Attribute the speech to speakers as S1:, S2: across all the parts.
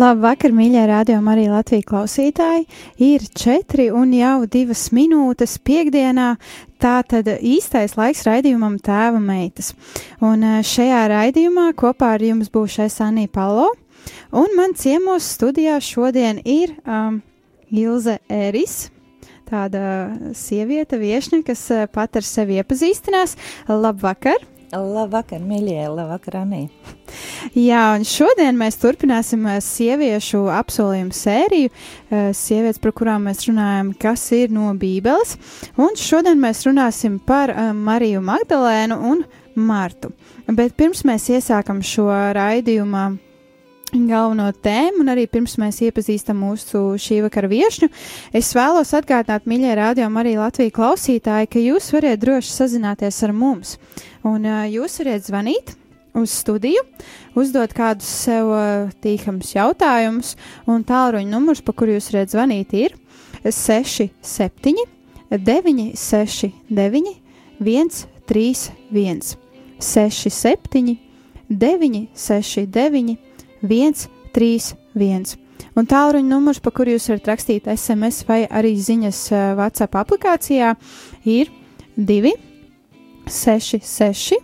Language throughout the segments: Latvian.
S1: Labvakar, mīļie rādījumi, arī Latvijas klausītāji. Ir četri un jau divas minūtes piekdienā. Tā tad īstais laiks raidījumam Tēva meitas. Un eh, šajā raidījumā kopā ar jums būs Anī Palo. Un man ciemos studijā šodien ir um, Ilze Eris. Tāda sieviete, viešne, kas eh, pat ar sevi iepazīstinās. Labvakar!
S2: Labvakar, mīļie, labvakar, Anī.
S1: Jā, un šodien mēs turpināsim eh, sieviešu apsolījumu sēriju, eh, sievietes, par kurām mēs runājam, kas ir no Bībeles. Un šodien mēs runāsim par eh, Mariju Magdalēnu un Martu. Bet pirms mēs iesākam šo raidījumu galveno tēmu, un arī pirms mēs iepazīstam mūsu šī vakara viesņu, es vēlos atgādināt, mīļie rādījumi, arī Latvijas klausītāji, ka jūs varat droši sazināties ar mums. Un uh, jūs varat zvanīt uz studiju, uzdot kādus sev uh, tīkams jautājumus, un tālruņa numurs, pa kuru jūs varat zvanīt, ir 67, 969, 131, 67, 969, 131. Un tālruņa numurs, pa kuru jūs varat rakstīt SMS vai arī ziņas uh, WhatsApp aplikācijā, ir 2, 6, 6,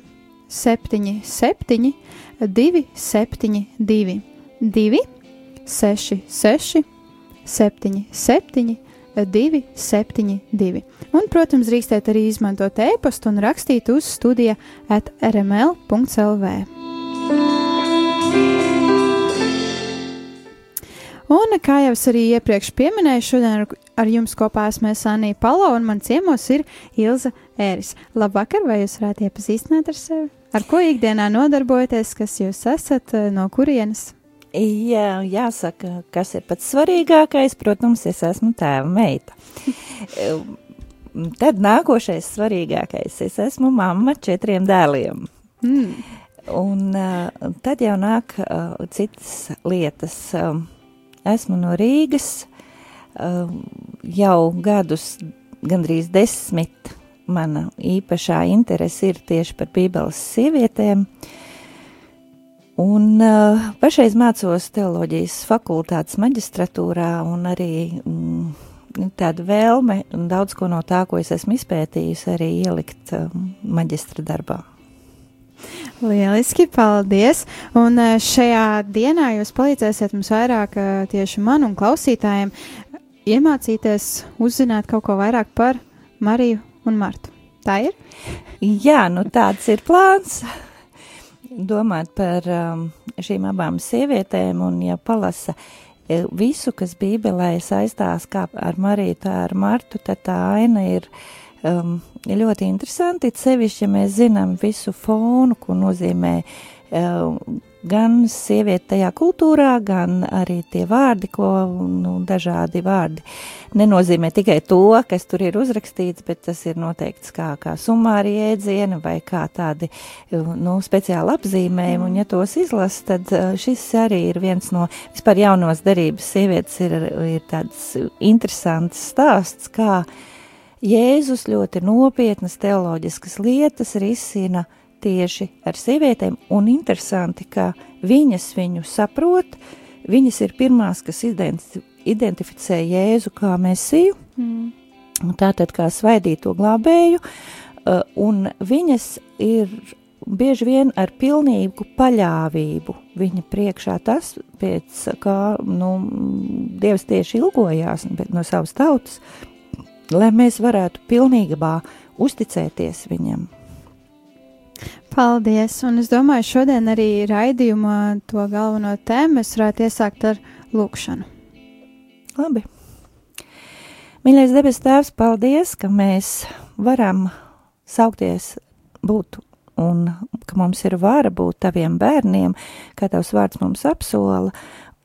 S1: 7, 7, 2, 7, 2, 2, 6, 6, 7, 7, 2, 7, 2. Un, protams, drīkstēt arī izmantot e-pastu un rakstīt uz studija at rml.lv. Un, kā jau es arī iepriekš pieminēju, šodien ar, ar jums kopā esmu Anija Palo, un man ciemos ir Ilza Ēris. Labvakar, vai jūs varētu iepazīstināt ar sevi? Ar ko ikdienā nodarbojaties, kas jūs esat, no kurienes?
S2: Jā, jāsaka, kas ir pats svarīgākais, protams, es esmu tēva meita. Tad nākošais svarīgākais, es esmu mamma četriem dēliem. Mm. Un uh, tad jau nāk uh, citas lietas. Uh, Esmu no Rīgas, uh, jau gadus, gandrīz desmit, mana īpašā interese ir tieši par Bībeles sievietēm. Un uh, pašreiz mācos teoloģijas fakultātes maģistratūrā un arī mm, tāda vēlme daudz ko no tā, ko es esmu izpētījusi, arī ielikt uh, maģistra darbā.
S1: Lieliski, paldies! Un eh, šajā dienā jūs palīdzēsiet mums vairāk eh, tieši man un klausītājiem iemācīties, uzzināt kaut ko vairāk par Mariju un Martu. Tā ir?
S2: Jā, nu tāds ir plāns. Domāt par um, šīm abām sievietēm, un ja palasa eh, visu, kas Bībelē saistās kā ar Mariju, tā ar Martu, tad tā aina ir uh, um, ļoti interesanti, sevišķi, ja mēs zinām visu fonu, ko nozīmē um, gan sieviete tajā kultūrā, gan arī tie vārdi, ko nu, dažādi vārdi. Nenozīmē tikai to, kas tur ir uzrakstīts, bet tas ir noteikts kā, kā sumāri jēdzieni vai kā tādi nu, speciāli apzīmējumi, un ja tos izlas, tad uh, šis arī ir viens no vispār jaunos derības. Sievietes ir, ir tāds interesants stāsts, kā Jēzus ļoti nopietnas teoloģiskas lietas risina tieši ar sievietēm, un interesanti, ka viņas viņu saprot, viņas ir pirmās, kas identificē Jēzu kā mesiju, mm. tātad kā svaidīto glābēju, uh, un viņas ir bieži vien ar pilnīgu paļāvību. Viņa priekšā tas, pēc kā, nu, Dievs tieši ilgojās no savas tautas, lai mēs varētu pilnībā uzticēties viņam.
S1: Paldies! Un es domāju, šodien arī raidījumā to galveno tēmu mēs varētu iesākt ar lūkšanu.
S2: Labi. Mīļais debes Tēvs, paldies, ka mēs varam saukties būt un ka mums ir vara būt taviem bērniem, kā tavs vārds mums apsola,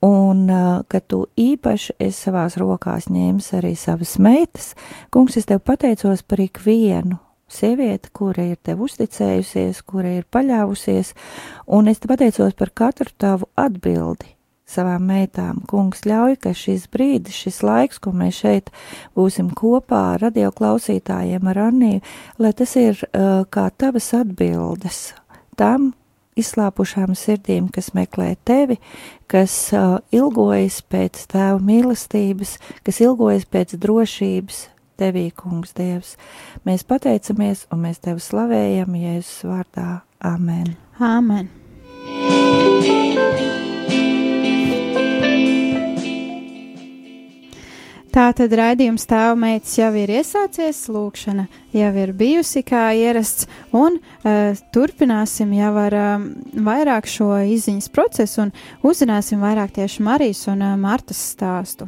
S2: un ka tu īpaši esi savās rokās ņēmis arī savas meitas. Kungs, es tev pateicos par ikvienu sievieti, kura ir tev uzticējusies, kura ir paļāvusies, un es te pateicos par katru tavu atbildi savām meitām. Kungs ļauj, ka šis brīdis, šis laiks, ko mēs šeit būsim kopā ar radio klausītājiem, ar Anniju, lai tas ir uh, kā tavas atbildes tam, izslāpušām sirdīm, kas meklē tevi, kas uh, ilgojas pēc tēva mīlestības, kas ilgojas pēc drošības. Tevī, kungs, Dievs, mēs pateicamies un mēs tevi slavējam Jēzus vārdā. Āmen!
S1: Āmen! Tā tad raidījums tēva meitas jau ir iesācies, lūkšana jau ir bijusi kā ierasts, un uh, turpināsim jau ar um, vairāk šo izziņas procesu un uzzināsim vairāk tieši Marijas un uh, Martas stāstu.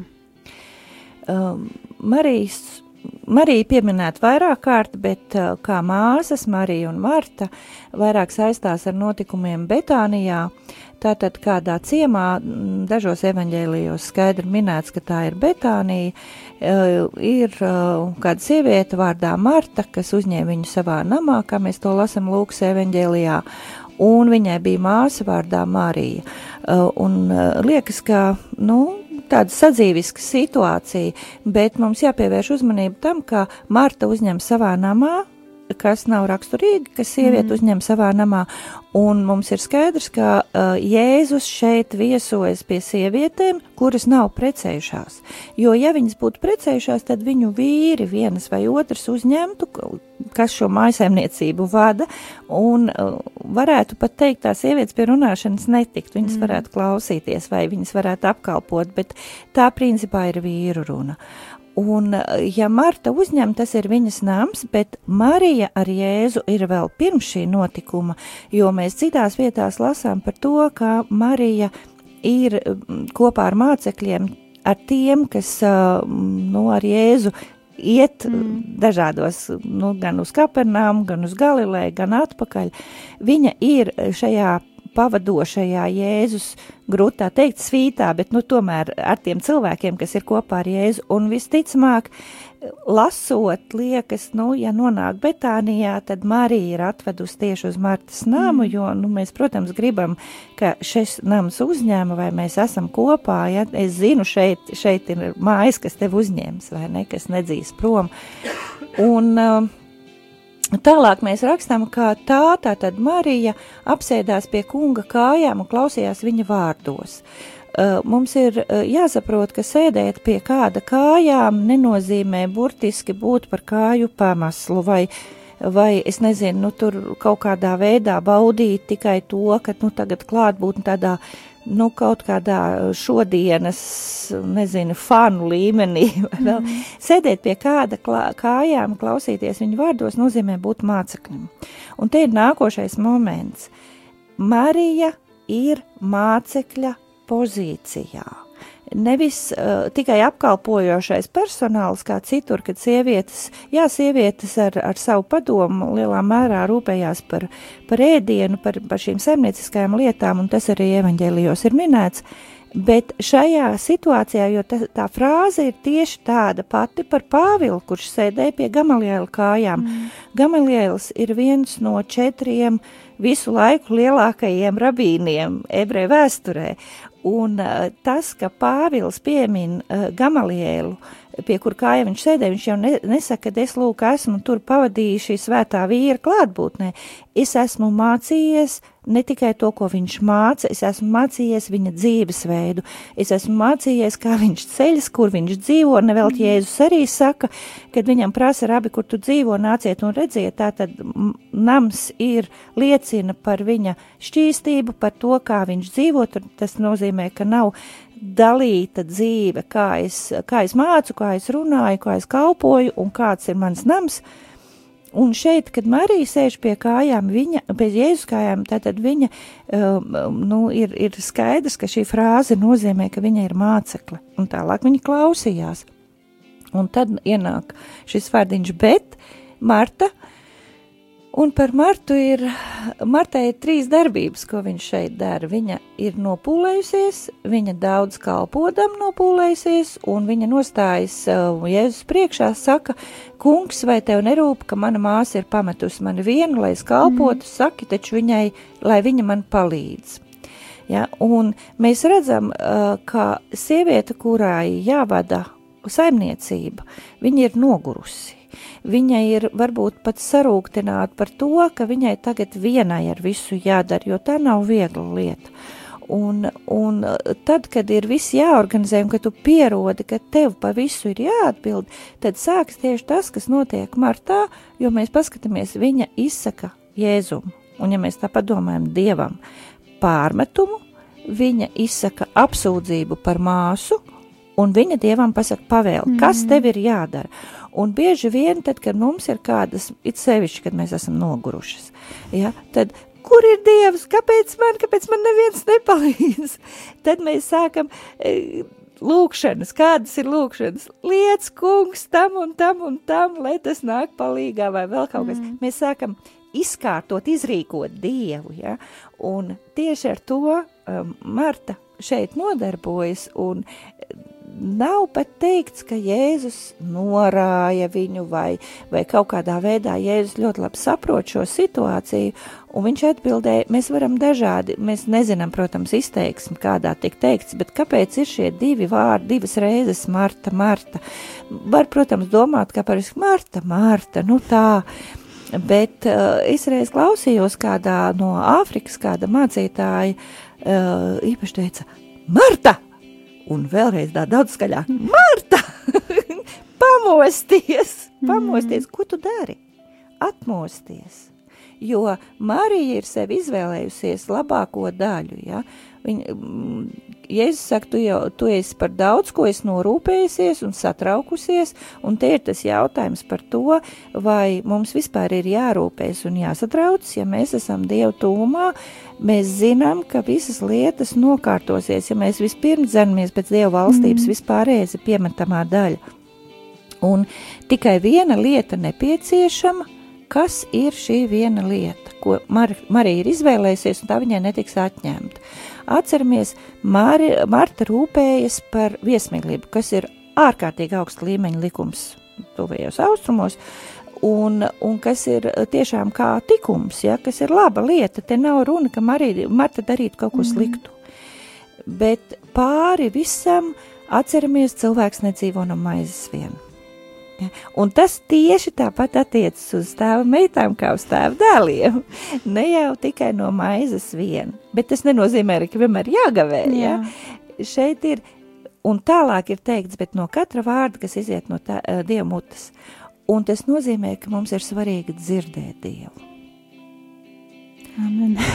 S2: Um, Marijas, Marija pieminēta vairāk kārt, bet uh, kā māsas Marija un Marta vairāk saistās ar notikumiem Betānijā, Tātad kādā ciemā, dažos evaņģēlijos skaidri minēts, ka tā ir Betānija, ir kāda sieviete vārdā Marta, kas uzņēma viņu savā namā, kā mēs to lasam Lūkas evaņģēlijā, un viņai bija māsa vārdā Marija. Un liekas, ka, nu, tāda sadzīviska situācija, bet mums jāpievērš uzmanība tam, ka Marta uzņem savā namā kas nav raksturīgi, kas sieviete mm. uzņem savā namā. Un mums ir skaidrs, ka uh, Jēzus šeit viesojas pie sievietēm, kuras nav precējušās. Jo, ja viņas būtu precējušās, tad viņu vīri vienas vai otrs uzņemtu, kas šo mājsaimniecību vada, un uh, varētu pat teikt, tā sievietes pie runāšanas netikt. Viņas mm. varētu klausīties vai viņas varētu apkalpot, bet tā principā ir vīru runa. Un, ja Marta uzņem, tas ir viņas nams, bet Marija ar Jēzu ir vēl pirms šī notikuma, jo mēs citās vietās lasām par to, ka Marija ir mm, kopā ar mācekļiem, ar tiem, kas nu, ar Jēzu iet mm. dažādos, nu, gan uz Kapernām, gan uz Galileju, gan atpakaļ. Viņa ir šajā pavadošajā Jēzus, grūti tā teikt, svītā, bet nu tomēr ar tiem cilvēkiem, kas ir kopā ar Jēzu, un visticamāk, lasot, liekas, nu, ja nonāk Betānijā, tad Marija ir atvedusi tieši uz Martas namu, mm. jo, nu, mēs, protams, gribam, ka šis nams uzņēma, vai mēs esam kopā, ja, es zinu, šeit, šeit ir mājas, kas tev uzņēms, vai ne, kas nedzīs prom, un, uh, Tālāk mēs rakstām, ka tā tātad Marija apsēdās pie kunga kājām un klausījās viņa vārdos. Uh, mums ir uh, jāsaprot, ka sēdēt pie kāda kājām nenozīmē burtiski būt par kāju pamaslu vai, vai es nezinu, nu, tur kaut kādā veidā baudīt tikai to, ka, nu, tagad klātbūtni tādā nu, kaut kādā šodienas, nezinu, fanu līmenī, vēl mm. sēdēt pie kāda klā, kājām, klausīties viņu vārdos, nozīmē būt mācekļiem. Un te ir nākošais moments. Marija ir mācekļa pozīcijā nevis uh, tikai apkalpojošais personāls kā citur, kad sievietes, jā, sievietes ar, ar savu padomu lielā mērā rūpējās par, par ēdienu, par, par šīm saimnieciskajām lietām, un tas arī evaņģēlijos ir minēts, bet šajā situācijā, jo ta, tā frāze ir tieši tāda pati par Pāvilu, kurš sēdēja pie Gamaliela kājām. Mm. Gamaliels ir viens no četriem visu laiku lielākajiem rabīniem ebreju vēsturē, Un uh, tas, ka Pāvils piemin uh, Gamalielu, pie kur kāja viņš sēdēja, viņš jau ne, nesaka, ka es lūk esmu tur pavadījis šī svētā vīra klātbūtnē. Es esmu mācījies ne tikai to, ko viņš māca, es esmu mācījies viņa dzīvesveidu, es esmu mācījies, kā viņš ceļas, kur viņš dzīvo, nevēl mm. Jēzus arī saka, kad viņam prasa rabi, kur tu dzīvo, nāciet un redziet, tā tad nams ir liecina par viņa šķīstību, par to, kā viņš dzīvo, tur tas nozīmē, ka nav dalīta dzīve, kā es, kā es mācu, kā es runāju, kā es kalpoju un kāds ir mans nams, Un šeit, kad Marija sēž pie kājām, viņa, pie Jēzus kājām, tātad viņa, um, nu, ir, ir skaidrs, ka šī frāze nozīmē, ka viņa ir mācekle. Un tālāk viņa klausījās. Un tad ienāk šis vārdiņš, bet Marta Un par Martu ir, Martai ir trīs darbības, ko viņš šeit dara. Viņa ir nopūlējusies, viņa daudz kalpodam nopūlējusies, un viņa nostājas uh, Jēzus priekšā, saka, kungs, vai tev nerūp, ka mana māsa ir pametusi mani vienu, lai es kalpotu, mm. saki taču viņai, lai viņa man palīdz. Ja, un mēs redzam, uh, ka sieviete, kurai jāvada saimniecība, viņa ir nogurusi viņa ir varbūt pat sarūktināta par to, ka viņai tagad vienai ar visu jādara, jo tā nav viegla lieta. Un, un tad, kad ir viss jāorganizē un ka tu pierodi, ka tev pa visu ir jāatbild, tad sāks tieši tas, kas notiek martā, jo mēs paskatāmies, viņa izsaka Jēzumu. Un ja mēs tā padomājam Dievam pārmetumu, viņa izsaka apsūdzību par māsu, un viņa Dievam pasaka pavēli, mm. kas tev ir jādara. Un bieži vien, tad, kad mums ir kādas, it sevišķi, kad mēs esam nogurušas, ja, tad kur ir Dievs, kāpēc man, kāpēc man neviens nepalīdz? Tad mēs sākam e, lūkšanas, kādas ir lūkšanas, liec kungs tam un tam un tam, lai tas nāk palīgā vai vēl kaut kas. Mm. Mēs sākam izkārtot, izrīkot Dievu, ja, un tieši ar to um, Marta šeit nodarbojas, un nav pat teikts, ka Jēzus norāja viņu vai, vai kaut kādā veidā Jēzus ļoti labi saprot šo situāciju, un viņš atbildēja, mēs varam dažādi, mēs nezinām, protams, izteiksmi, kādā tiek teikts, bet kāpēc ir šie divi vārdi, divas reizes Marta, Marta? Var, protams, domāt, ka par Marta, Marta, nu tā, bet uh, es reiz klausījos kādā no Āfrikas, kāda mācītāja uh, īpaši teica, Marta! Un vēlreiz tā daudz skaļāk, Marta! pamosties! Pamosties! Ko tu dari? Atmosties! Jo Marija ir sev izvēlējusies labāko daļu, ja? Viņa, Jēzus saka, tu jau tu esi par daudz, ko es norūpējusies un satraukusies, un te ir tas jautājums par to, vai mums vispār ir jārūpēs un jāsatraucas, ja mēs esam Dievu tūmā, mēs zinām, ka visas lietas nokārtosies, ja mēs vispirms dzenamies pēc Dieva valstības, mm. vispārējais ir piemetamā daļa. Un tikai viena lieta nepieciešama, kas ir šī viena lieta, ko Mar Marija ir izvēlējusies, un tā viņai netiks atņemta. Atceramies, Māri, Marta rūpējas par viesmīlību, kas ir ārkārtīgi augsta līmeņa likums tuvējos austrumos, un, un kas ir tiešām kā tikums, ja, kas ir laba lieta. Te nav runa, ka Marija, Marta darītu kaut ko mhm. sliktu. Mm. Bet pāri visam atceramies, cilvēks nedzīvo no maizes vien. Ja? Un tas tieši tāpat attiecas uz tēva meitām, kā uz tēva dēliem. Ne jau tikai no maizes vien, bet tas nenozīmē, ka vienmēr jāgavē. Jā. Ja? Šeit ir, un tālāk ir teikts, bet no katra vārda, kas iziet no tā, uh, dieva mutes. Un tas nozīmē, ka mums ir svarīgi dzirdēt dievu.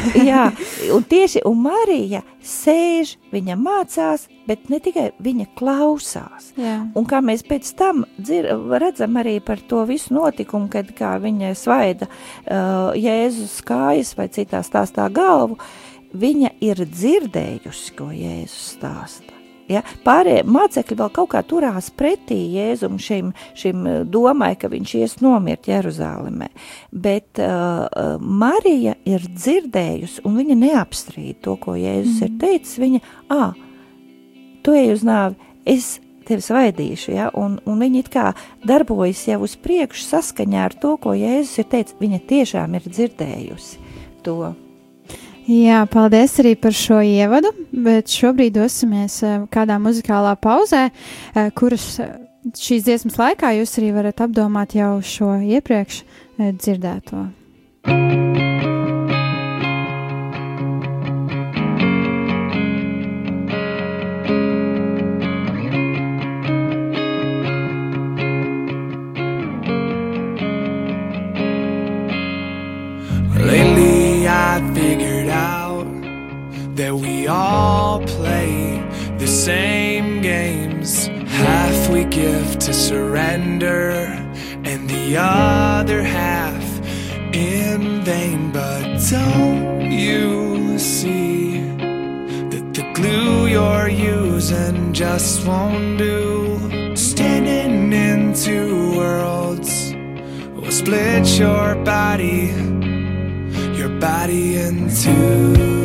S2: Jā, un tieši un Marija sēž, viņa mācās, bet ne tikai viņa klausās. Jā. Un kā mēs pēc tam dzir, redzam arī par to visu notikumu, kad kā viņa svaida uh, Jēzus kājas vai citā stāstā galvu, viņa ir dzirdējusi, ko Jēzus stāsta. Ja? Pārējie mācekļi vēl kaut kā turās pretī Jēzum šim, šim eh, domai, ka viņš ies nomirt Jeruzālēmē. Bet uh, Marija ir dzirdējusi, un viņa neapstrīd to, ko Jēzus mm. ir teicis. Viņa, ah, tu ej uz nāvi, es tevi svaidīšu, ja? un, un viņa it kā darbojas jau uz priekšu saskaņā ar to, ko Jēzus ir teicis. Viņa tiešām ir dzirdējusi to.
S1: Jā, paldies arī par šo ievadu, bet šobrīd dosimies eh, kādā muzikālā pauzē, eh, kuras eh, šīs dziesmas laikā jūs arī varat apdomāt jau šo iepriekš dzirdēto.
S3: Lately We all play the same games. Half we give to surrender, and the other half in vain. But don't you see that the glue you're using just won't do? Standing in two worlds will split your body, your body in two.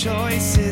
S3: choices.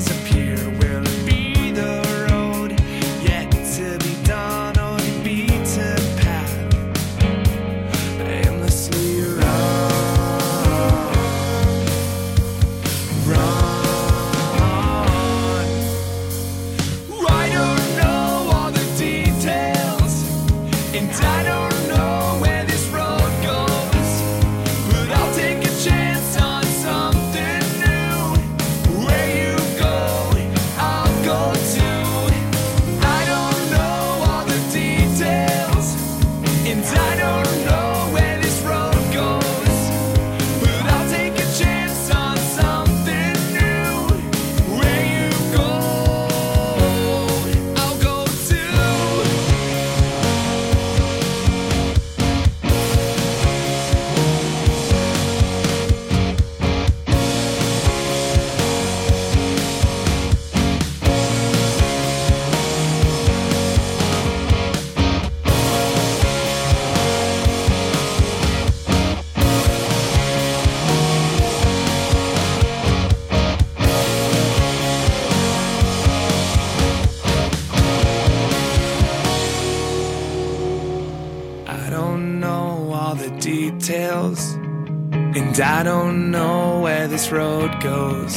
S3: I don't know where this road goes,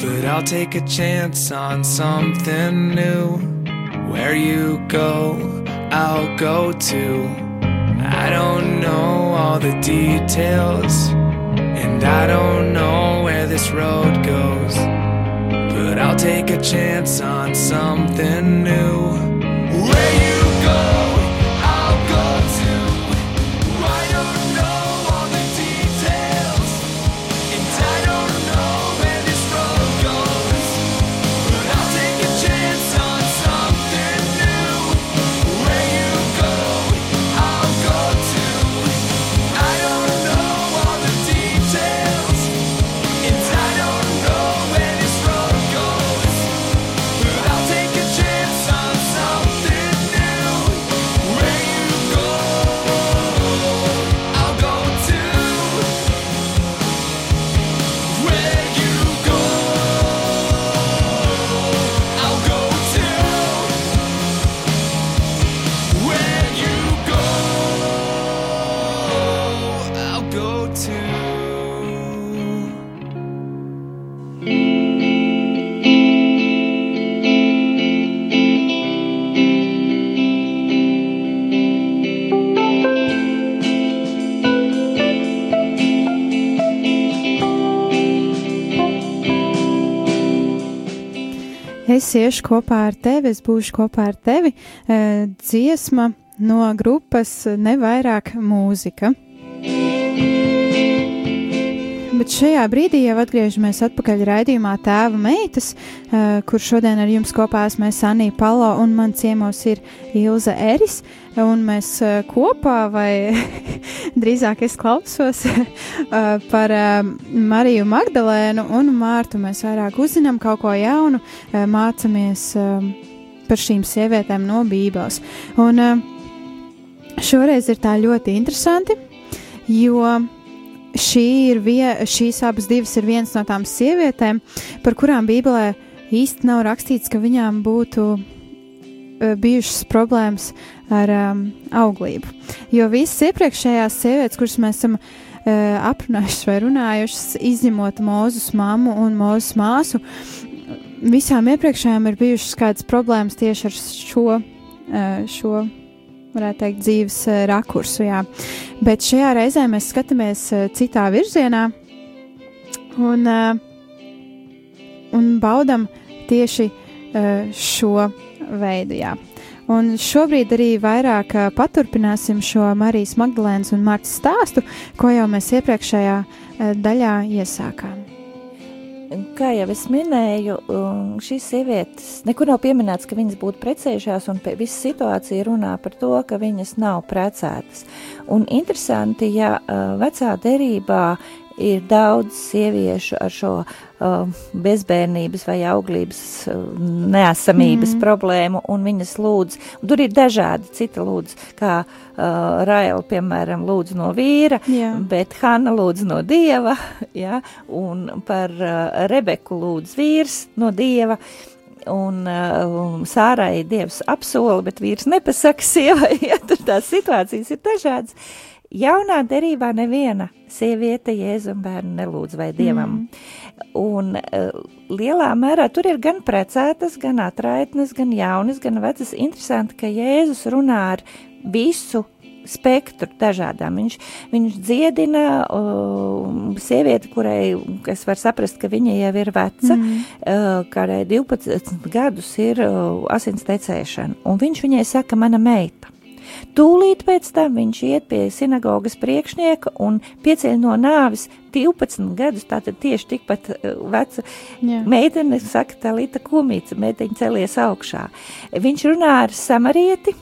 S3: but I'll take a chance on something new. Where you go, I'll go too. I don't know all the details, and I don't know where this road goes, but I'll take a chance on something new. Where you
S1: Es iešu kopā ar tevi, es būšu kopā ar tevi. Eh, dziesma no grupas Nevairāk mūzika. Bet šajā brīdī jau atgriežamies atpakaļ raidījumā Tēva meitas, uh, kur šodien ar jums kopā esmu Sanija Palo un man ciemos ir Ilza Eris. Un mēs uh, kopā, vai drīzāk es klausos uh, par Mariju Magdalēnu un Mārtu, mēs vairāk uzzinām kaut ko jaunu, mācamies par šīm sievietēm no Bībeles. Un šoreiz ir tā ļoti interesanti, jo šī ir vie, šīs abas divas ir viens no tām sievietēm, par kurām Bībelē īsti nav rakstīts, ka viņām būtu uh, bijušas problēmas ar um, auglību. Jo visas iepriekšējās sievietes, kuras mēs esam uh, aprunājušas vai runājušas, izņemot Mūzus mammu un Mūzus māsu, visām iepriekšējām ir bijušas kādas problēmas tieši ar šo, uh, šo varētu teikt, dzīves uh, rakursu. Jā. Bet šajā reizē mēs skatāmies uh, citā virzienā un, uh, un baudam tieši šo veidu. Jā. Un šobrīd arī vairāk paturpināsim šo Marijas Magdalēnas un Martas stāstu, ko jau mēs iepriekšējā daļā iesākām.
S2: Kā jau es minēju, šīs sievietes nekur nav pieminēts, ka viņas būtu precējušās, un visa situācija runā par to, ka viņas nav precētas. Un interesanti, ja vecā derībā ir daudz sieviešu ar šo uh, bezbērnības vai auglības uh, neesamības mm. problēmu, un viņas lūdz, un tur ir dažādi citi lūdz, kā uh, Raila, piemēram, lūdz no vīra, jā. bet Hanna lūdz no dieva, ja, un par uh, Rebeku lūdz vīrs no dieva. Un uh, Sārai dievs apsola, bet vīrs nepasaka sievai, ja tur tās situācijas ir dažādas. Jaunā derībā neviena sieviete jēzum bērnu nelūdz vai dievam. Mm. Un uh, lielā mērā tur ir gan precētas, gan atraitnes, gan jaunas, gan vecas. Interesanti, ka Jēzus runā ar visu spektru dažādām. Viņš, viņš dziedina uh, sievieti, kurai, kas var saprast, ka viņa jau ir veca, mm. uh, kādai 12 gadus ir uh, asins tecēšana. Un viņš viņai saka, mana meita. Tūlīt pēc tam viņš iet pie sinagogas priekšnieka un pieceļ no nāvis 12 gadus, tātad tieši tikpat uh, veca Jā. meitene, saka tā Lita Kumīca, meiteņa celies augšā. Viņš runā ar samarieti,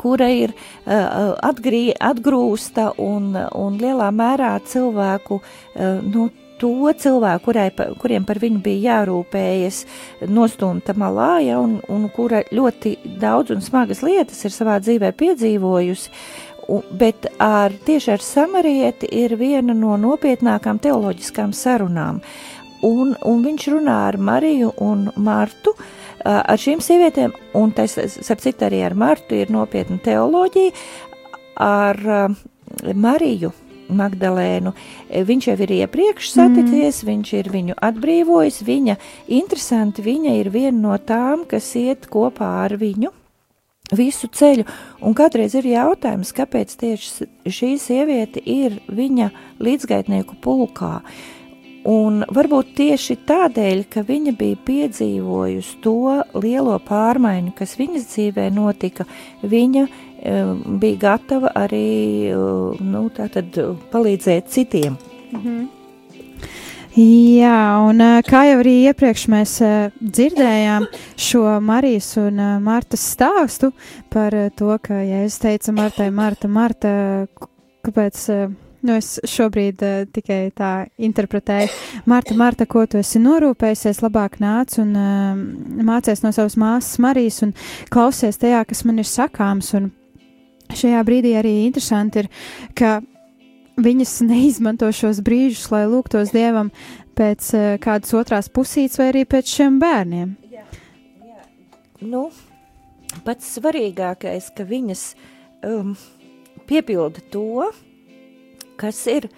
S2: kura ir uh, atgrī, atgrūsta un, un lielā mērā cilvēku uh, nu, to cilvēku, kurai, kuriem par viņu bija jārūpējas, nostumta malā, ja, un, un kura ļoti daudz un smagas lietas ir savā dzīvē piedzīvojusi. Bet ar, tieši ar samarieti ir viena no nopietnākām teoloģiskām sarunām. Un, un viņš runā ar Mariju un Martu, ar šīm sievietēm, un tas, ap citu, arī ar Martu ir nopietna teoloģija, ar Mariju Magdalēnu. E, viņš jau ir iepriekš saticies, mm. viņš ir viņu atbrīvojis. Viņa, interesanti, viņa ir viena no tām, kas iet kopā ar viņu visu ceļu. Un kādreiz ir jautājums, kāpēc tieši šī sieviete ir viņa līdzgaitnieku pulkā. Un varbūt tieši tādēļ, ka viņa bija piedzīvojusi to lielo pārmaiņu, kas viņas dzīvē notika, viņa bija gatava arī nu, tātad, palīdzēt citiem. Mm -hmm.
S1: Jā, un kā jau arī iepriekš mēs dzirdējām šo Marijas un Martas stāstu par to, ka, ja es teicu Martai, Marta, Marta, kāpēc, nu es šobrīd tikai tā interpretēju, Marta, Marta, ko tu esi norūpējusies, labāk nāc un mācies no savas māsas Marijas un klausies tajā, kas man ir sakāms, un šajā brīdī arī interesanti ir, ka viņas neizmanto šos brīžus, lai lūgtos Dievam pēc uh, kādas otrās pusītes vai arī pēc šiem bērniem. Jā,
S2: jā. Nu, pats svarīgākais, ka viņas um, piepilda to, kas ir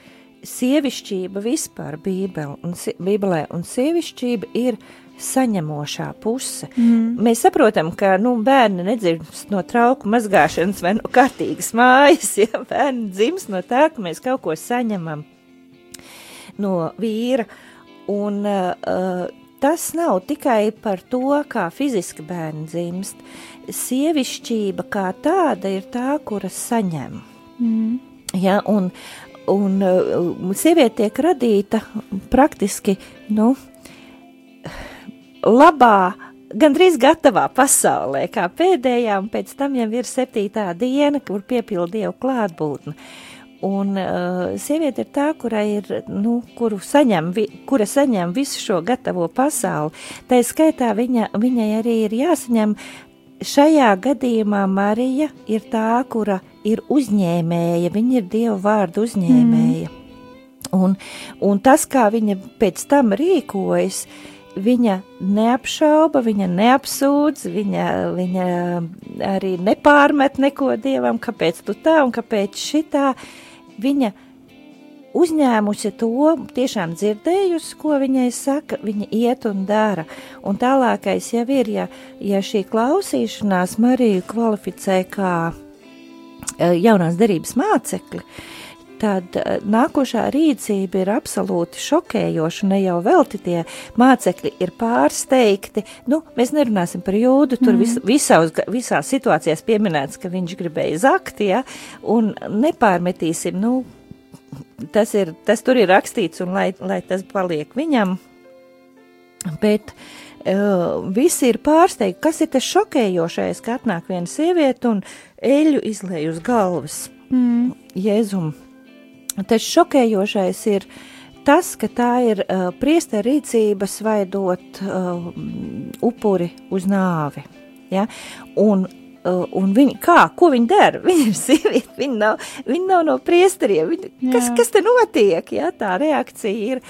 S2: sievišķība vispār Bībele un, Bībelē, un sievišķība ir saņemošā puse. Mm. Mēs saprotam, ka nu, bērni nedzimst no trauku mazgāšanas vai no kārtīgas mājas. Ja bērni dzimst no tā, ka mēs kaut ko saņemam no vīra. Un, uh, tas nav tikai par to, kā fiziski bērni dzimst. Sievišķība kā tāda ir tā, kuras saņem. Mm. Ja, un, un uh, sieviete tiek radīta praktiski, nu, labā, gandrīz gatavā pasaulē, kā pēdējā, un pēc tam jau ir septītā diena, kur piepilda Dievu klātbūtni. Un uh, sieviete ir tā, kurai ir, nu, kuru saņem, vi, kura saņem visu šo gatavo pasauli. Tā skaitā viņa, viņai arī ir jāsaņem šajā gadījumā Marija ir tā, kura ir uzņēmēja, viņa ir Dieva vārdu uzņēmēja. Mm. Un, un tas, kā viņa pēc tam rīkojas, viņa neapšauba, viņa neapsūdz, viņa, viņa arī nepārmet neko dievam, kāpēc tu tā un kāpēc šitā. Viņa uzņēmusi to, tiešām dzirdējusi, ko viņai saka, viņa iet un dara. Un tālākais jau ir, ja, ja šī klausīšanās Mariju kvalificē kā e, jaunās derības mācekli, tad e, nākošā rīcība ir absolūti šokējoša. Ne jau velti tie mācekļi ir pārsteigti. Nu, mēs nerunāsim par jūdu, tur mm. vis, visās, visās situācijās pieminēts, ka viņš gribēja zakt, ja, un nepārmetīsim, nu, tas, ir, tas tur ir rakstīts, un lai, lai tas paliek viņam. Bet uh, visi ir pārsteigti, kas ir tas šokējošais, ka atnāk viena sieviete un eļu izlēj uz galvas. Mm. Jēzum. Tas šokējošais ir tas, ka tā ir uh, priesta rīcība svaidot uh, upuri uz nāvi. Ja? Un Uh, un viņi, kā, ko viņi dara? Viņa ir sieviete, viņa nav, viņa nav no priesteriem. Viņa, kas, kas te notiek? Jā, tā reakcija ir.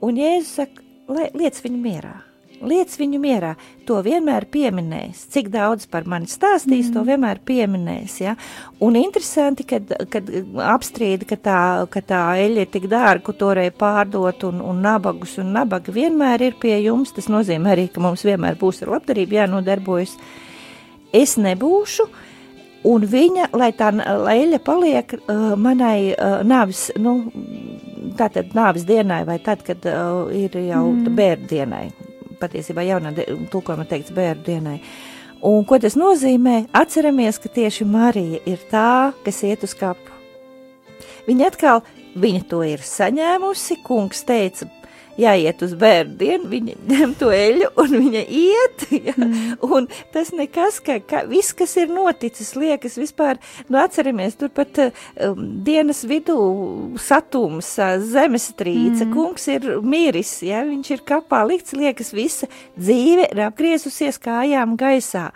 S2: Un Jēzus saka, liec viņu mierā. Liec viņu mierā, to vienmēr pieminēs. Cik daudz par mani stāstīs, mm. to vienmēr pieminēs. Ja? Un interesanti, kad, kad apstrīda, ka tā, ka tā eļļa ir tik dārga, ka toreiz pārdot un, un nabagus un nabaga vienmēr ir pie jums. Tas nozīmē arī, ka mums vienmēr būs ar labdarību jānodarbojas. Ja es nebūšu, un viņa, lai tā leļa paliek uh, manai uh, nāvis, nu, tātad nāvis dienai, vai tad, kad uh, ir jau mm. bērnu dienai, patiesībā jaunā tulkojuma teikts bērnu dienai. Un ko tas nozīmē? Atceramies, ka tieši Marija ir tā, kas iet uz kapu. Viņa atkal, viņa to ir saņēmusi, kungs teica, jāiet uz bērnu dienu, viņa ņem to eļu un viņa iet. Ja? Mm. Un tas nekas, ka, ka viss, kas ir noticis, liekas vispār, nu atceramies, tur pat um, dienas vidū satums, zemestrīce, mm. kungs ir miris, ja? viņš ir kapā likts, liekas visa dzīve ir apgriezusies kājām gaisā.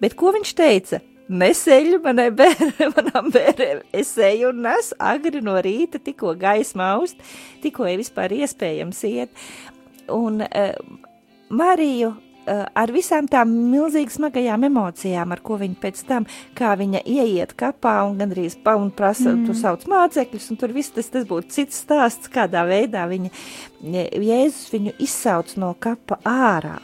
S2: Bet ko viņš teica? Neseļu manai bērnai, manām bērniem. Es eju un nesu agri no rīta, tikko gaisma aust, tikko ir vispār iespējams iet. Un uh, Mariju uh, ar visām tām milzīgi smagajām emocijām, ar ko viņa pēc tam, kā viņa ieiet kapā un gandrīz pa un prasa, mm. tu sauc mācekļus, un tur viss tas, tas būtu cits stāsts, kādā veidā viņa, Jēzus viņu izsauc no kapa ārā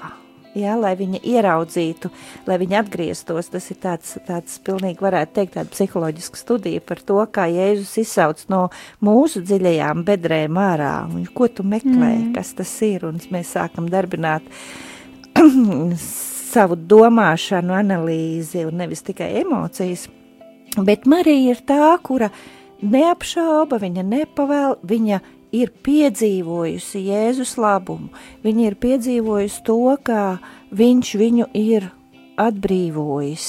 S2: ja, lai viņa ieraudzītu, lai viņa atgrieztos. Tas ir tāds, tāds pilnīgi varētu teikt, tāda psiholoģiska studija par to, kā Jēzus izsauc no mūsu dziļajām bedrēm ārā. Un, ko tu meklē, mm. kas tas ir, un mēs sākam darbināt savu domāšanu, analīzi un nevis tikai emocijas. Bet Marija ir tā, kura neapšauba, viņa nepavēl, viņa ir piedzīvojusi Jēzus labumu, viņa ir piedzīvojusi to, kā viņš viņu ir atbrīvojis,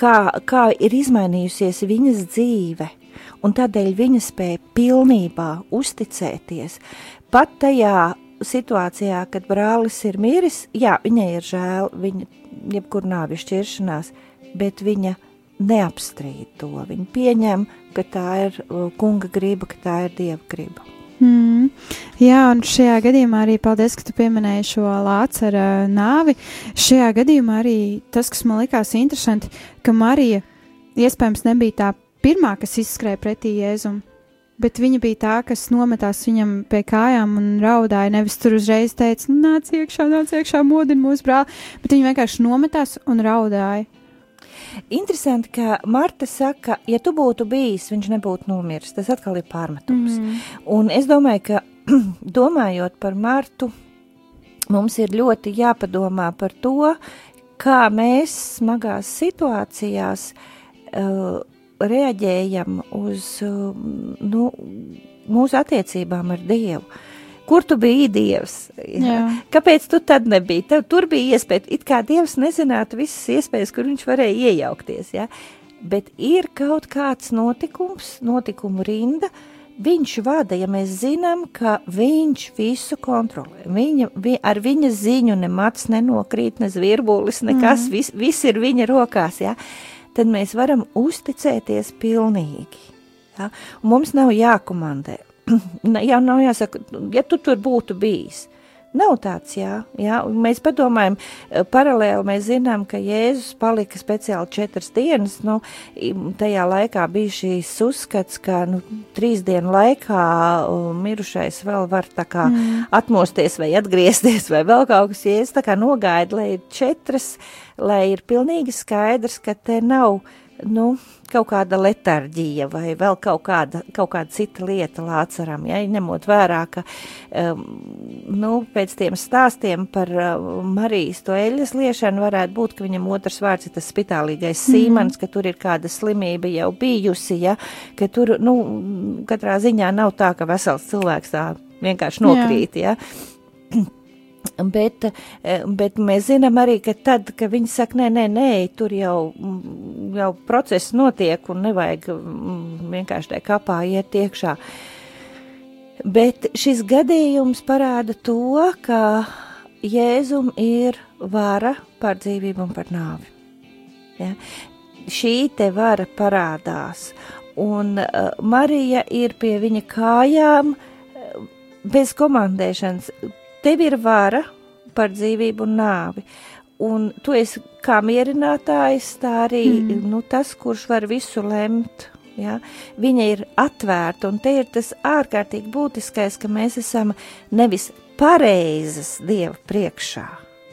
S2: kā, kā ir izmainījusies viņas dzīve, un tādēļ viņa spēja pilnībā uzticēties. Pat tajā situācijā, kad brālis ir miris, jā, viņai ir žēl, viņa jebkur nāvi šķiršanās, bet viņa neapstrīd to. Viņa pieņem, ka tā ir uh, kunga griba, ka tā ir dieva griba.
S1: Mm. Jā, un šajā gadījumā arī paldies, ka tu pieminēji šo lācara nāvi. Šajā gadījumā arī tas, kas man likās interesanti, ka Marija iespējams nebija tā pirmā, kas izskrēja pretī Jēzum, bet viņa bija tā, kas nometās viņam pie kājām un raudāja. Nevis tur uzreiz teica, nāc iekšā, nāc iekšā, modini mūsu brāli, bet viņa vienkārši nometās un raudāja.
S2: Interesanti, ka Marta saka, ja tu būtu bijis, viņš nebūtu nomiris. Tas atkal ir pārmetums. Mm. Un es domāju, ka domājot par Martu, mums ir ļoti jāpadomā par to, kā mēs smagās situācijās uh, reaģējam uz nu, mūsu attiecībām ar Dievu. Kur tu biji Dievs?
S1: Jā.
S2: Kāpēc tu tad nebija? Tev tur bija iespēja, it kā Dievs nezinātu visas iespējas, kur viņš varēja iejaukties. Ja? Bet ir kaut kāds notikums, notikumu rinda, viņš vada, ja mēs zinām, ka viņš visu kontrolē. Viņa, vi, ar viņa ziņu ne mats nenokrīt, ne zvirbulis, nekas, mm. viss vis ir viņa rokās. Ja? Tad mēs varam uzticēties pilnīgi. Ja? Un mums nav jākomandē jau nav jāsaka, ja tu tur būtu bijis. Nav tāds, jā, jā. Mēs padomājam, e, paralēli mēs zinām, ka Jēzus palika speciāli četras dienas, nu, tajā laikā bija šīs uzskats, ka, nu, trīs dienu laikā mirušais vēl var tā kā mm. atmosties vai atgriezties vai vēl kaut kas, Jēzus tā kā nogaida, lai ir četras, lai ir pilnīgi skaidrs, ka te nav, nu, kaut kāda letarģija vai vēl kaut kāda, kaut kāda cita lieta lācaram, ja, ņemot vērā, ka, um, nu, pēc tiem stāstiem par uh, Marijas to eļas liešanu varētu būt, ka viņam otrs vārds ir tas spitālīgais mm. sīmans, ka tur ir kāda slimība jau bijusi, ja, ka tur, nu, katrā ziņā nav tā, ka vesels cilvēks tā vienkārši nokrīt, Jā. ja. Bet, eh, bet mēs zinām arī, ka tad, kad viņi saka, nē, nē, nē, tur jau, mm, jau process notiek un nevajag mm, vienkārši tā kapā iet iekšā. Bet šis gadījums parāda to, ka Jēzum ir vara par dzīvību un par nāvi. Ja? Šī te vara parādās, un uh, Marija ir pie viņa kājām uh, bez komandēšanas Tev ir vara par dzīvību un nāvi. Un tu esi kā mierinātājs, tā arī mm. nu, tas, kurš var visu lemt. Ja? Viņa ir atvērta, un te ir tas ārkārtīgi būtiskais, ka mēs esam nevis pareizas Dieva priekšā.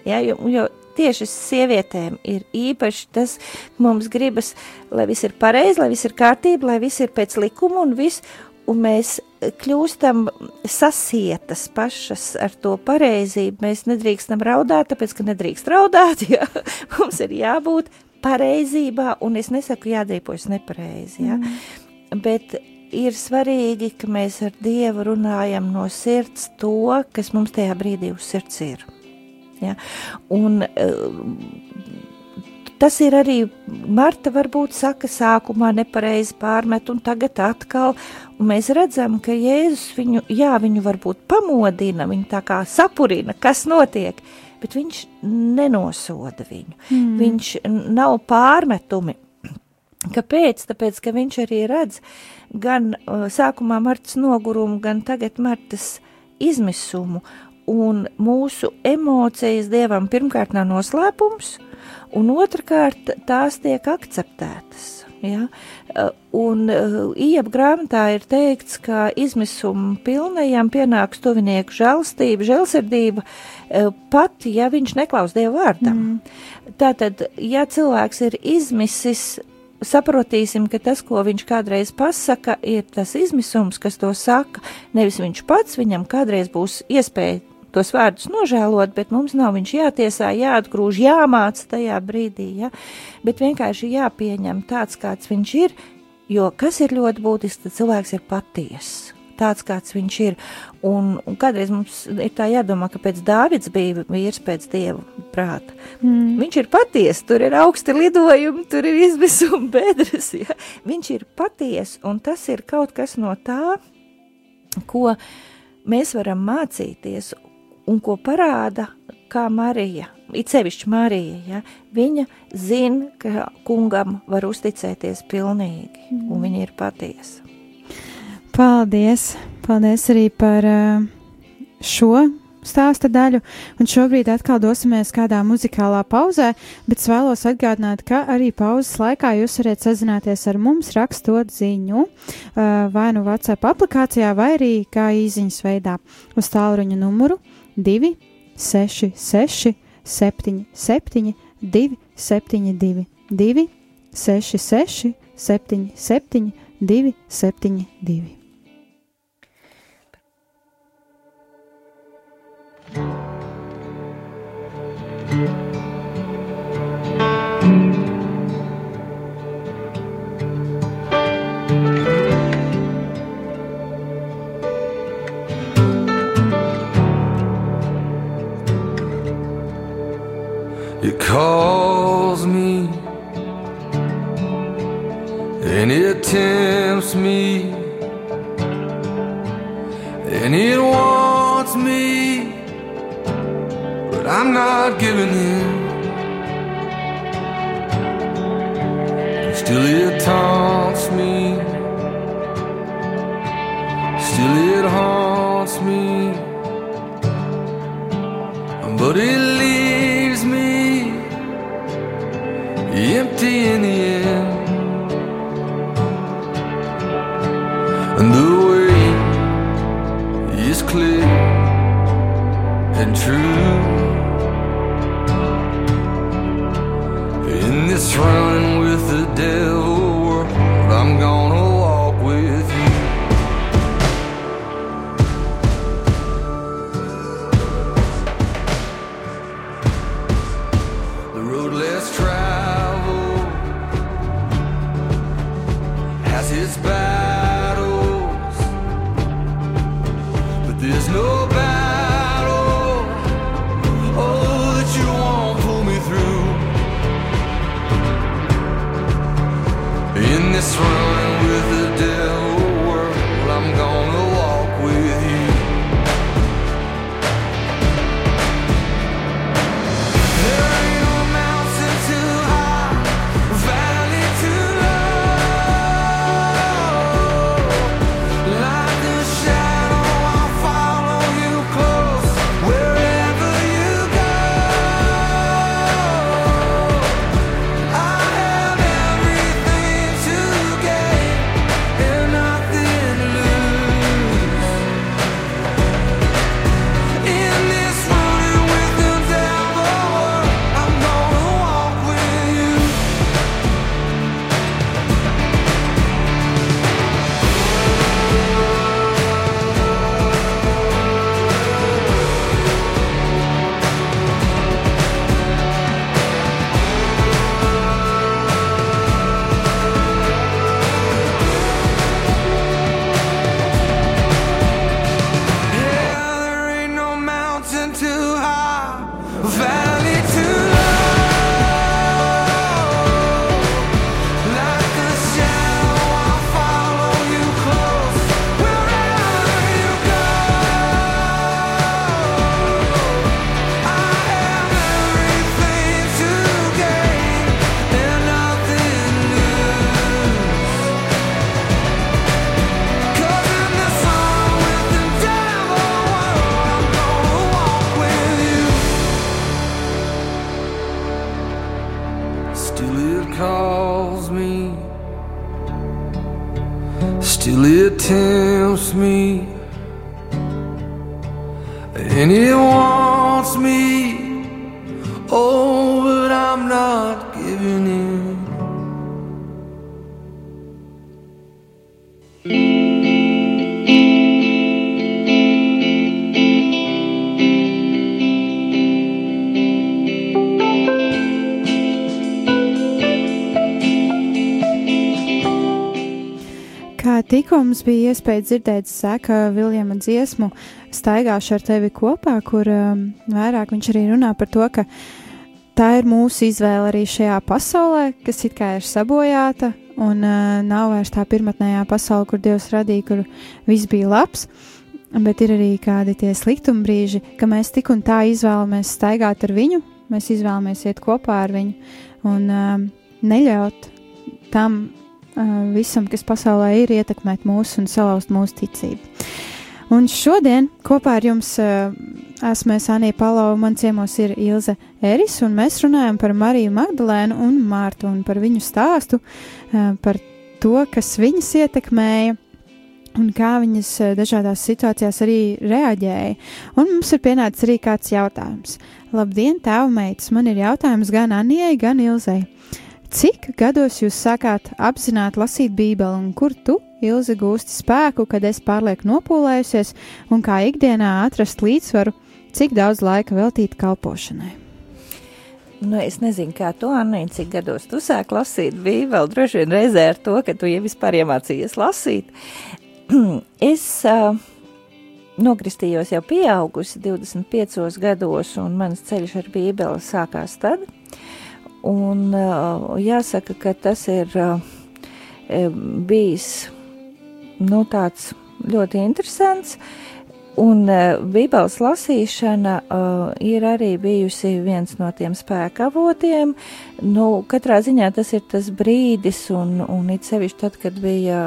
S2: Ja? Jo, jo tieši sievietēm ir īpaši tas, ka mums gribas, lai viss ir pareizi, lai viss ir kārtība, lai viss ir pēc likuma un viss, un mēs kļūstam sasietas pašas ar to pareizību. Mēs nedrīkstam raudāt, tāpēc, ka nedrīkst raudāt, ja? mums ir jābūt pareizībā, un es nesaku jādrīpojas nepareizi, ja? mm. bet ir svarīgi, ka mēs ar Dievu runājam no sirds to, kas mums tajā brīdī uz sirds ir. Ja? Un Tas ir arī Marta varbūt saka sākumā nepareizi pārmet un tagad atkal, un mēs redzam, ka Jēzus viņu, jā, viņu varbūt pamodina, viņu tā kā sapurina, kas notiek, bet viņš nenosoda viņu. Mm. Viņš nav pārmetumi. Kāpēc? Tāpēc, ka viņš arī redz gan uh, sākumā Martas nogurumu, gan tagad Martas izmisumu, un mūsu emocijas Dievam pirmkārt nav noslēpums, un otrkārt tās tiek akceptētas. Ja? Un uh, Ieba grāmatā ir teikts, ka izmisuma pilnajam pienāks tuvinieku žēlstība, žēlsirdība, uh, pat ja viņš neklaus Dievu vārdam. Mm. Tātad, ja cilvēks ir izmisis, saprotīsim, ka tas, ko viņš kādreiz pasaka, ir tas izmisums, kas to saka, nevis viņš pats, viņam kādreiz būs iespēja tos vārdus nožēlot, bet mums nav viņš jātiesā, jāatgrūž, jāmāca tajā brīdī, ja? bet vienkārši jāpieņem tāds, kāds viņš ir, jo kas ir ļoti būtiski, tad cilvēks ir patiess. Tāds, kāds viņš ir. Un, un kādreiz mums ir tā jādomā, ka pēc Dāvidas bija vīrs pēc dieva prāta. Mm. Viņš ir patiesa, tur ir augsti lidojumi, tur ir izmisuma bedres. Ja? Viņš ir patiesa, un tas ir kaut kas no tā, ko mēs varam mācīties un ko parāda, kā Marija, it sevišķi Marija, ja, viņa zina, ka kungam var uzticēties pilnīgi, mm. un viņa ir patiesa.
S1: Paldies! Paldies arī par uh, šo stāsta daļu, un šobrīd atkal dosimies kādā muzikālā pauzē, bet es vēlos atgādināt, ka arī pauzes laikā jūs varat sazināties ar mums, rakstot ziņu uh, vai nu WhatsApp aplikācijā, vai arī kā īziņas veidā uz tālruņa numuru 2, 6, 6, 7, 7, 2, 7, 2, 2, 6, 6, 7, 7, 2, 7, 2.
S3: It It's running with the
S1: dead. Mums bija iespēja dzirdēt Zeka Viljama dziesmu, staigāšu ar tevi kopā, kur um, vairāk viņš arī runā par to, ka tā ir mūsu izvēle arī šajā pasaulē, kas it kā ir sabojāta, un uh, nav vairs tā pirmotnējā pasaule, kur Dievs radīja, kur viss bija labs, bet ir arī kādi tie sliktuma brīži, ka mēs tik un tā izvēlamies staigāt ar viņu, mēs izvēlamies iet kopā ar viņu un um, neļaut tam visam, kas pasaulē ir, ietekmēt mūsu un salauzt mūsu ticību. Un šodien kopā ar jums uh, esmu Anija Palau, man ciemos ir Ilze Eris, un mēs runājam par Mariju Magdalēnu un Mārtu un par viņu stāstu, uh, par to, kas viņas ietekmēja un kā viņas dažādās situācijās arī reaģēja. Un mums ir pienācis arī kāds jautājums. Labdien, tēva meitas! Man ir jautājums gan Anijai, gan Ilzei. Cik gados jūs sākāt apzināti lasīt Bībeli, un kur tu, Ilze, gūsti spēku, kad es pārlieku nopūlējusies, un kā ikdienā atrast līdzsvaru, cik daudz laika veltīt kalpošanai?
S2: Nu, es nezinu, kā tu, Anna, cik gados tu sāki lasīt Bībeli. Droši vien reizē ar to, ka tu jau vispār iemācījies lasīt. es uh, nokristījos jau pieaugusi 25 gados, un mans ceļš ar Bībeli sākās tad. Un uh, jāsaka, ka tas ir uh, bijis nu, tāds ļoti interesants. Un uh, Bībeles lasīšana uh, ir arī bijusi viens no tiem spēkavotiem. Nu, katrā ziņā tas ir tas brīdis, un, un it sevišķi tad, kad bija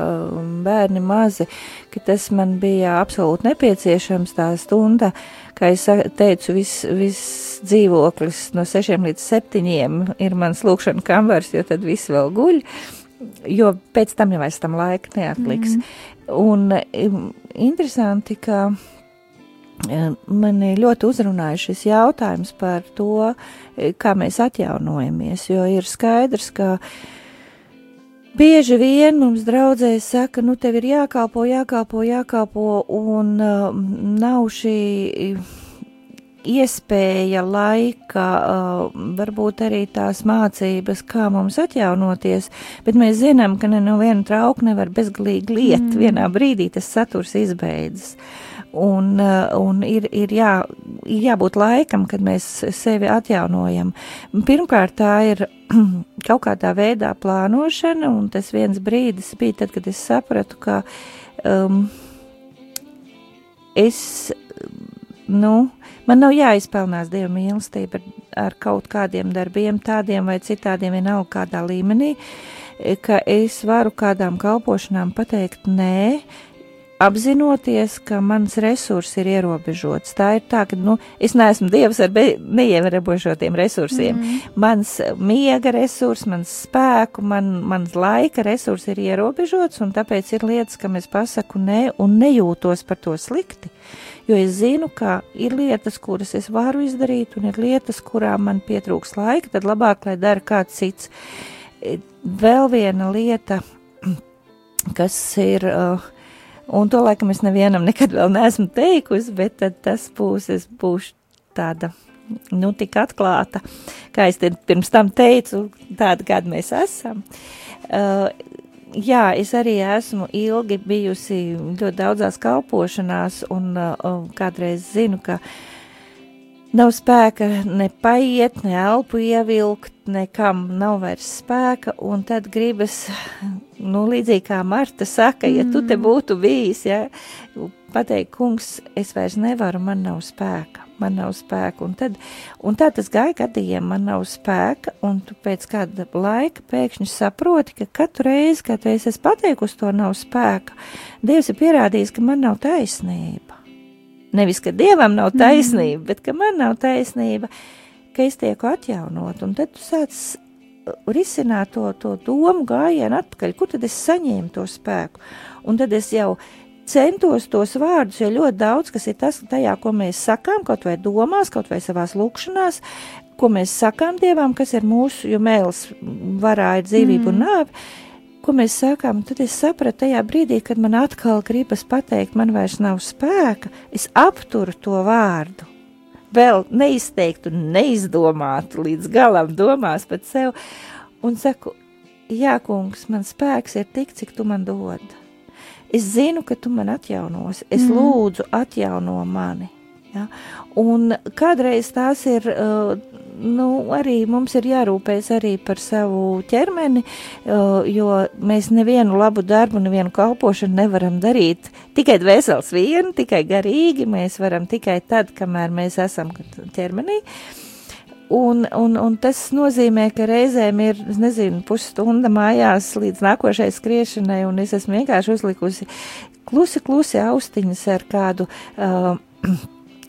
S2: bērni mazi, ka tas man bija absolūti nepieciešams tā stunda, kā es teicu, viss vis dzīvoklis no sešiem līdz septiņiem ir mans lūkšana kambars, jo tad viss vēl guļ, jo pēc tam jau vairs tam laika neatliks. Mm -hmm. Un interesanti, ka Mani ļoti uzrunāja šis jautājums par to, kā mēs atjaunojamies, jo ir skaidrs, ka bieži vien mums draudzēs saka, nu tev ir jākalpo, jākalpo, jākalpo, un uh, nav šī iespēja, laika, uh, varbūt arī tās mācības, kā mums atjaunoties, bet mēs zinām, ka ne no viena trauka nevar bezgalīgi liet, mm. vienā brīdī tas saturs izbeidzas. Uh, Un, eh, un ir, ir, jā, ir jābūt laikam, kad mēs sevi atjaunojam. Pirmkārt, tā ir kaut kādā veidā plānošana, un tas viens brīdis bija tad, kad es sapratu, ka um, es, nu, man nav jāizpelnās Dieva mīlestība ar, ar kaut kādiem darbiem, tādiem vai citādiem, vienalga kādā līmenī, ka es varu kādām kalpošanām pateikt nē, apzinoties, ka mans resurs ir ierobežots. Tā ir tā, ka nu, es neesmu dievs ar neierobežotiem resursiem. Mm. Mans miega resurs, mans spēku, man, mans laika resurs ir ierobežots, un tāpēc ir lietas, kam es pasaku nē un nejūtos par to slikti. Jo es zinu, ka ir lietas, kuras es varu izdarīt, un ir lietas, kurām man pietrūks laika, tad labāk, lai dara kāds cits. Vēl viena lieta, kas ir uh, Un to laikam es nevienam nekad vēl neesmu teikusi, bet tas būs, es būšu tāda, nu, tik atklāta, kā es pirms tam teicu, tāda, kāda mēs esam. Uh, jā, es arī esmu ilgi bijusi ļoti daudzās kalpošanās, un uh, kādreiz zinu, ka nav spēka ne paiet, ne elpu ievilkt, nekam nav vairs spēka, un tad gribas nu, līdzīgi kā Marta saka, ja tu te mm. būtu bijis, ja, pateikt, kungs, es vairs nevaru, man nav spēka, man nav spēka, un tad, un tā tas gāja gadījiem, man nav spēka, un tu pēc kāda laika pēkšņi saproti, ka katru reizi, kad es esmu pateikusi to nav spēka, Dievs ir pierādījis, ka man nav taisnība. Nevis, ka Dievam nav mm. taisnība, mm. bet ka man nav taisnība, ka es tieku atjaunot, un tad tu sāc risināt to, to domu gājienu atpakaļ, kur tad es saņēmu to spēku. Un tad es jau centos tos vārdus, jo ļoti daudz kas ir tas, tajā, ko mēs sakām, kaut vai domās, kaut vai savās lūkšanās, ko mēs sakām Dievam, kas ir mūsu, jo mēls varā ir dzīvība mm. un nāve. Ko mēs sakām, tad es sapratu tajā brīdī, kad man atkal gribas pateikt, man vairs nav spēka, es apturu to vārdu vēl neizteiktu, neizdomātu līdz galam domās pat sev, un saku, jā, kungs, man spēks ir tik, cik tu man dod. Es zinu, ka tu man atjaunos, es mm. lūdzu atjauno mani. Ja? Un kādreiz tās ir, uh, nu, arī mums ir jārūpējas arī par savu ķermeni, uh, jo mēs nevienu labu darbu, nevienu kalpošanu nevaram darīt tikai dvēseles vienu, tikai garīgi, mēs varam tikai tad, kamēr mēs esam ķermenī. Un, un, un tas nozīmē, ka reizēm ir, es nezinu, pusstunda mājās līdz nākošai skriešanai, un es esmu vienkārši uzlikusi klusi, klusi austiņas ar kādu uh,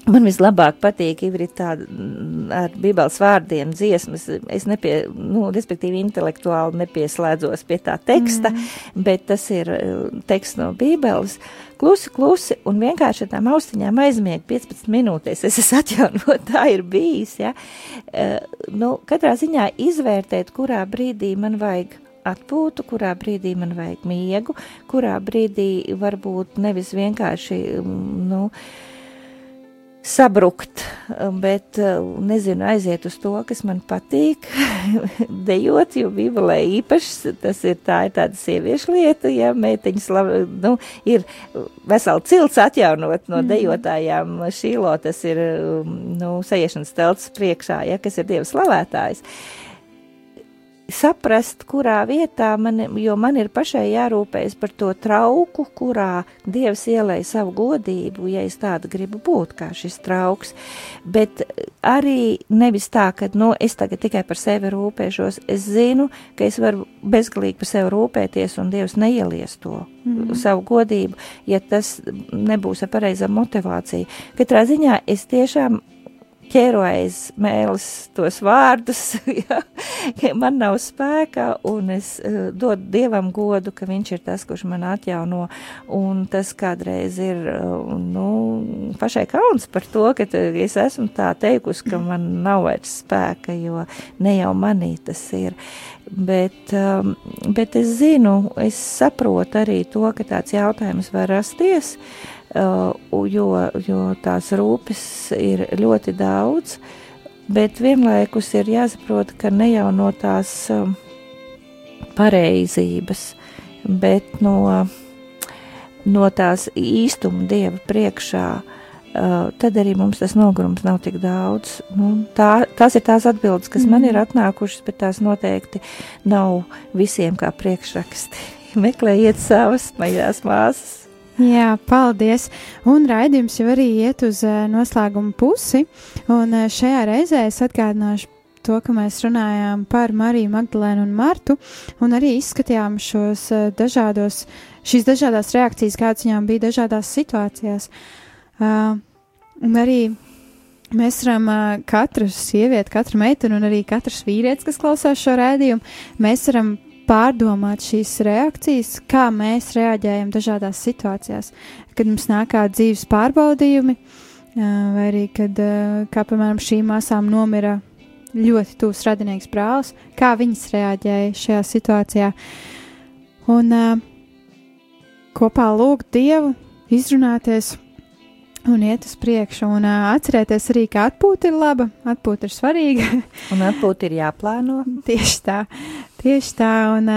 S2: Man vislabāk patīk tāda mm, ar bībeles vārdiem dziesmas. Es nepie, nu, respektīvi intelektuāli nepieslēdzos pie tā teksta, mm. bet tas ir uh, teksts no bībeles. Klusi, klusi un vienkārši ar tām austiņām aizmieg 15 minūtēs. Es esmu atjaunot, tā ir bijis, ja. Uh, nu, katrā ziņā izvērtēt, kurā brīdī man vajag atpūtu, kurā brīdī man vajag miegu, kurā brīdī varbūt nevis vienkārši, mm, nu, uh, sabrukt, bet nezinu, aiziet uz to, kas man patīk, dejot, jo Bībelē īpaši tas ir tā, ir tāda sieviešu lieta, ja meiteņas, nu, ir vesela cilts atjaunot no mm. dejotājām, šīlo tas ir, nu, sajiešanas telts priekšā, ja, kas ir Dieva slavētājs. Uh, saprast, kurā vietā man, jo man ir pašai jārūpējas par to trauku, kurā Dievs ielēja savu godību, ja es tāda gribu būt kā šis trauks, bet arī nevis tā, ka, nu, es tagad tikai par sevi rūpēšos, es zinu, ka es varu bezgalīgi par sevi rūpēties un Dievs neielies to mm. savu godību, ja tas nebūs ar pareizā motivāciju. Katrā ziņā es tiešām ķēru aiz mēlis tos vārdus, ja, man nav spēka, un es uh, dodu Dievam godu, ka viņš ir tas, kurš man atjauno, un tas kādreiz ir, uh, nu, pašai kauns par to, ka es esmu tā teikusi, ka man nav vairs spēka, jo ne jau manī tas ir. Bet, um, bet es zinu, es saprotu arī to, ka tāds jautājums var rasties. Uh, jo, jo tās rūpes ir ļoti daudz, bet vienlaikus ir jāsaprot, ka ne jau no tās um, pareizības, bet no, no tās īstuma dieva priekšā. Uh, tad arī mums tas nogurums nav tik daudz. Nu, tā, tās ir tās atbildes, kas mm. man ir atnākušas, bet tās noteikti nav visiem kā priekšraksti. Meklējiet savas maļās māsas,
S1: Jā, paldies. Un raidījums jau arī iet uz noslēguma pusi. Un šajā reizē es atgādināšu to, ka mēs runājām par Mariju Magdalēnu un Martu, un arī izskatījām šos dažādos, šīs dažādās reakcijas, kādas viņām bija dažādās situācijās. Uh, un arī mēs varam uh, katra sieviete, katra meitene un arī katrs vīrietis, kas klausās šo rēdījumu, mēs varam pārdomāt šīs reakcijas, kā mēs reaģējam dažādās situācijās, kad mums nāk kādi dzīves pārbaudījumi, vai arī kad, kā piemēram, šīm māsām nomira ļoti tūs radinieks brālis, kā viņas reaģēja šajā situācijā. Un kopā lūgt Dievu, izrunāties un iet uz priekšu, un atcerēties arī, ka atpūta ir laba, atpūta ir svarīga.
S2: un atpūta ir jāplāno.
S1: Tieši tā. Tieši tā, un,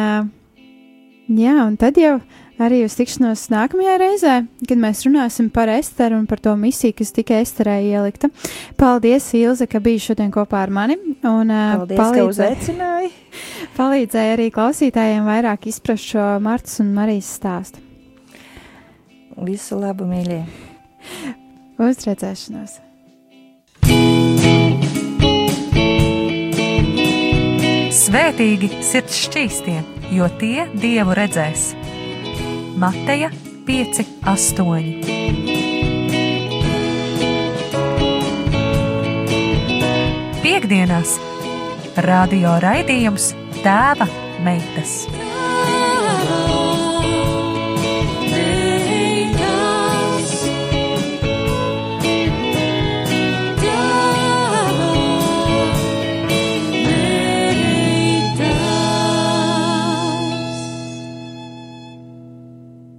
S1: jā, un tad jau arī uz tikšanos nākamajā reizē, kad mēs runāsim par Esteru un par to misiju, kas tika Esterē ielikta. Paldies, Ilze, ka biji šodien kopā ar mani. Un,
S2: Paldies, palīdzēja, ka uzaicināji.
S1: palīdzēja arī klausītājiem vairāk izprast šo Martas un Marijas stāstu.
S2: Visu labu, mīļie!
S1: Uz redzēšanos!
S4: Svētīgi sirds šķīstie, jo tie dievu redzēs. Mateja 5, 8. Piektdienās radio raidījums Tēva meitas.